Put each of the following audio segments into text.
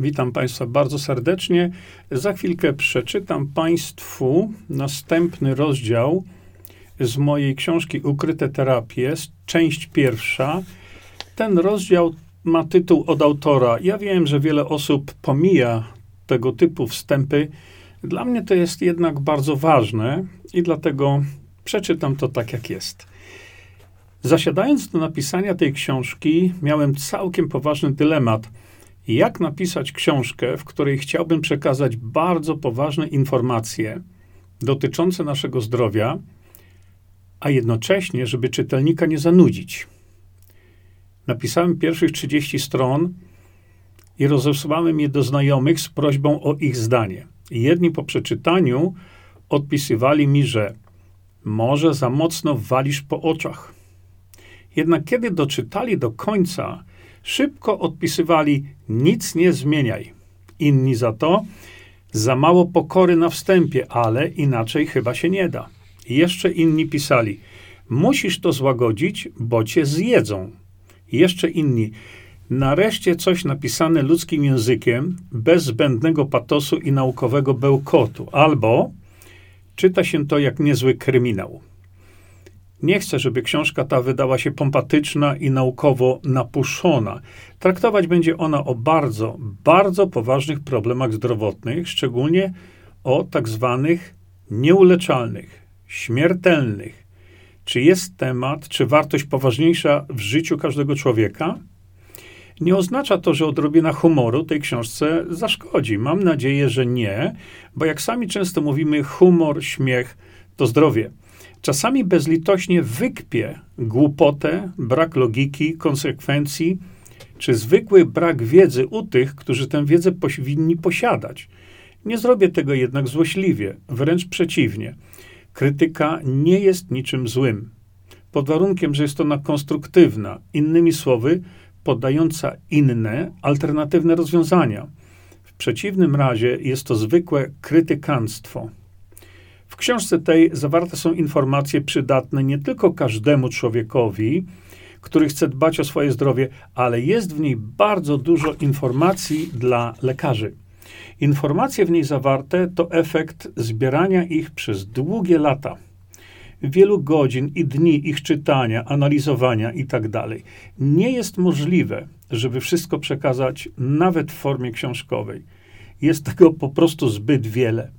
Witam Państwa bardzo serdecznie. Za chwilkę przeczytam Państwu następny rozdział z mojej książki Ukryte terapie, część pierwsza. Ten rozdział ma tytuł od autora. Ja wiem, że wiele osób pomija tego typu wstępy. Dla mnie to jest jednak bardzo ważne i dlatego przeczytam to tak, jak jest. Zasiadając do napisania tej książki, miałem całkiem poważny dylemat – jak napisać książkę, w której chciałbym przekazać bardzo poważne informacje dotyczące naszego zdrowia, a jednocześnie, żeby czytelnika nie zanudzić. Napisałem pierwszych 30 stron i rozesłałem je do znajomych z prośbą o ich zdanie. Jedni po przeczytaniu odpisywali mi, że może za mocno walisz po oczach. Jednak kiedy doczytali do końca, szybko odpisywali: Nic nie zmieniaj. Inni za to: Za mało pokory na wstępie, ale inaczej chyba się nie da. Jeszcze inni pisali: Musisz to złagodzić, bo cię zjedzą. Jeszcze inni: Nareszcie coś napisane ludzkim językiem, bez zbędnego patosu i naukowego bełkotu, albo czyta się to jak niezły kryminał. Nie chcę, żeby książka ta wydała się pompatyczna i naukowo napuszona. Traktować będzie ona o bardzo, bardzo poważnych problemach zdrowotnych, szczególnie o tak zwanych nieuleczalnych, śmiertelnych. Czy jest temat, czy wartość poważniejsza w życiu każdego człowieka? Nie oznacza to, że odrobina humoru tej książce zaszkodzi. Mam nadzieję, że nie, bo jak sami często mówimy, humor, śmiech to zdrowie. Czasami bezlitośnie wykpie głupotę, brak logiki, konsekwencji, czy zwykły brak wiedzy u tych, którzy tę wiedzę powinni posiadać. Nie zrobię tego jednak złośliwie, wręcz przeciwnie. Krytyka nie jest niczym złym, pod warunkiem, że jest ona konstruktywna, innymi słowy, podająca inne, alternatywne rozwiązania. W przeciwnym razie jest to zwykłe krytykanstwo. W książce tej zawarte są informacje przydatne nie tylko każdemu człowiekowi, który chce dbać o swoje zdrowie, ale jest w niej bardzo dużo informacji dla lekarzy. Informacje w niej zawarte to efekt zbierania ich przez długie lata. Wielu godzin i dni ich czytania, analizowania itd. Tak Nie jest możliwe, żeby wszystko przekazać nawet w formie książkowej. Jest tego po prostu zbyt wiele.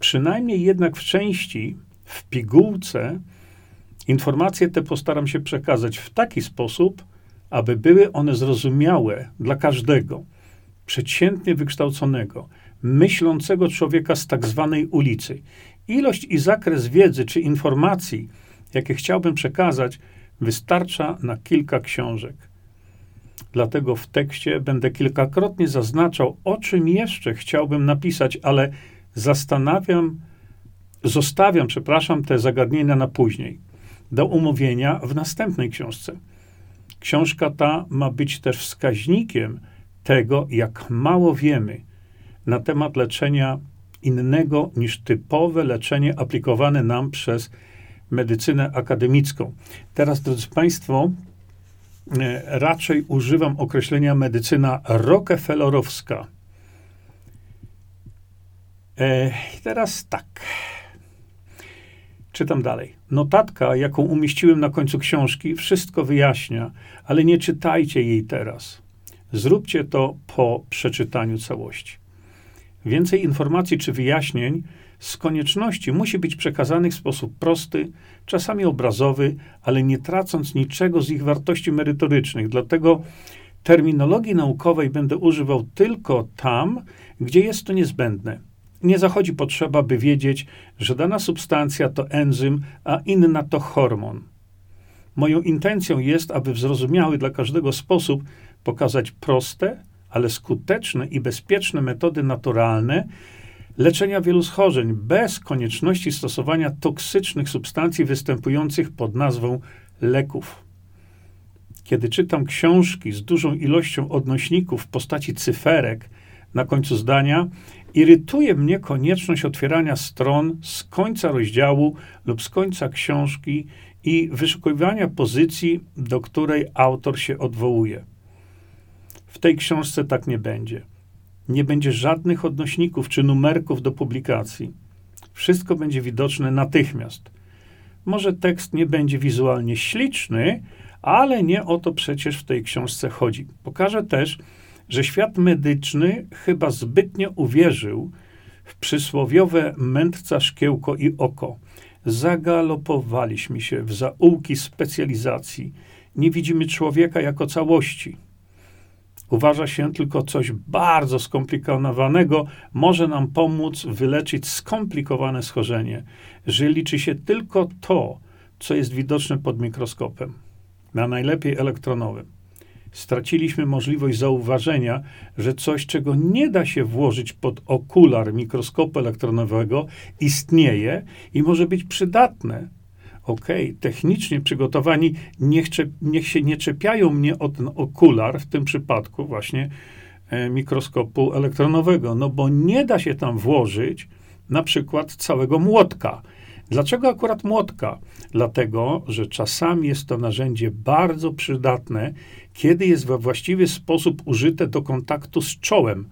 Przynajmniej jednak w części, w pigułce, informacje te postaram się przekazać w taki sposób, aby były one zrozumiałe dla każdego, przeciętnie wykształconego, myślącego człowieka z tak zwanej ulicy. Ilość i zakres wiedzy czy informacji, jakie chciałbym przekazać, wystarcza na kilka książek. Dlatego w tekście będę kilkakrotnie zaznaczał, o czym jeszcze chciałbym napisać, ale zastanawiam, zostawiam, przepraszam, te zagadnienia na później, do umówienia w następnej książce. Książka ta ma być też wskaźnikiem tego, jak mało wiemy na temat leczenia innego niż typowe leczenie aplikowane nam przez medycynę akademicką. Teraz, drodzy Państwo, e, raczej używam określenia medycyna rockefellerowska E, teraz tak. Czytam dalej. Notatka, jaką umieściłem na końcu książki, wszystko wyjaśnia, ale nie czytajcie jej teraz. Zróbcie to po przeczytaniu całości. Więcej informacji czy wyjaśnień z konieczności musi być przekazanych w sposób prosty, czasami obrazowy, ale nie tracąc niczego z ich wartości merytorycznych. Dlatego terminologii naukowej będę używał tylko tam, gdzie jest to niezbędne nie zachodzi potrzeba, by wiedzieć, że dana substancja to enzym, a inna to hormon. Moją intencją jest, aby w zrozumiały dla każdego sposób pokazać proste, ale skuteczne i bezpieczne metody naturalne leczenia wielu schorzeń bez konieczności stosowania toksycznych substancji występujących pod nazwą leków. Kiedy czytam książki z dużą ilością odnośników w postaci cyferek na końcu zdania, Irytuje mnie konieczność otwierania stron z końca rozdziału lub z końca książki i wyszukiwania pozycji, do której autor się odwołuje. W tej książce tak nie będzie. Nie będzie żadnych odnośników czy numerków do publikacji. Wszystko będzie widoczne natychmiast. Może tekst nie będzie wizualnie śliczny, ale nie o to przecież w tej książce chodzi. Pokażę też, że świat medyczny chyba zbytnio uwierzył w przysłowiowe mędrca szkiełko i oko. Zagalopowaliśmy się w zaułki specjalizacji. Nie widzimy człowieka jako całości. Uważa się tylko coś bardzo skomplikowanego może nam pomóc wyleczyć skomplikowane schorzenie, że liczy się tylko to, co jest widoczne pod mikroskopem, na najlepiej elektronowym. Straciliśmy możliwość zauważenia, że coś, czego nie da się włożyć pod okular mikroskopu elektronowego, istnieje i może być przydatne. Okej, okay, technicznie przygotowani, niech, niech się nie czepiają mnie o ten okular, w tym przypadku właśnie e, mikroskopu elektronowego, no bo nie da się tam włożyć na przykład całego młotka. Dlaczego akurat młotka? Dlatego, że czasami jest to narzędzie bardzo przydatne, kiedy jest we właściwy sposób użyte do kontaktu z czołem.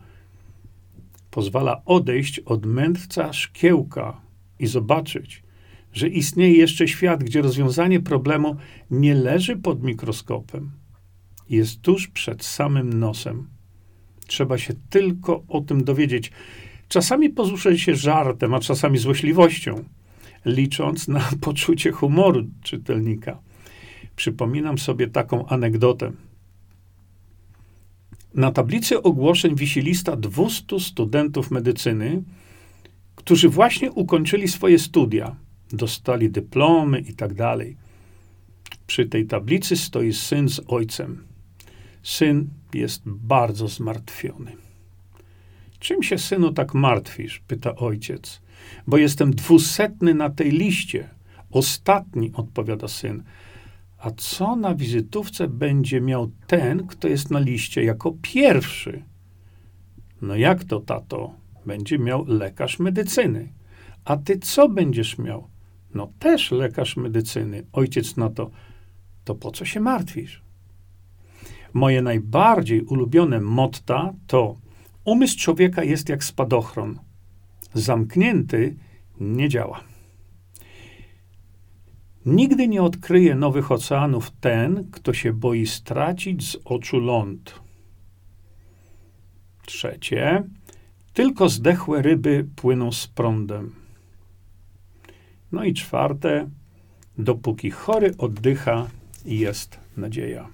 Pozwala odejść od mędrca szkiełka i zobaczyć, że istnieje jeszcze świat, gdzie rozwiązanie problemu nie leży pod mikroskopem, jest tuż przed samym nosem. Trzeba się tylko o tym dowiedzieć. Czasami posłuszać się żartem, a czasami złośliwością licząc na poczucie humoru czytelnika. Przypominam sobie taką anegdotę. Na tablicy ogłoszeń wisi lista 200 studentów medycyny, którzy właśnie ukończyli swoje studia, dostali dyplomy i tak. Przy tej tablicy stoi syn z ojcem. Syn jest bardzo zmartwiony. Czym się, synu, tak martwisz? pyta ojciec bo jestem dwusetny na tej liście. Ostatni, odpowiada syn. A co na wizytówce będzie miał ten, kto jest na liście jako pierwszy? No jak to, tato? Będzie miał lekarz medycyny. A ty co będziesz miał? No też lekarz medycyny. Ojciec na to, to po co się martwisz? Moje najbardziej ulubione motta to umysł człowieka jest jak spadochron zamknięty nie działa. Nigdy nie odkryje nowych oceanów ten, kto się boi stracić z oczu ląd. Trzecie, tylko zdechłe ryby płyną z prądem. No i czwarte, dopóki chory oddycha, jest nadzieja.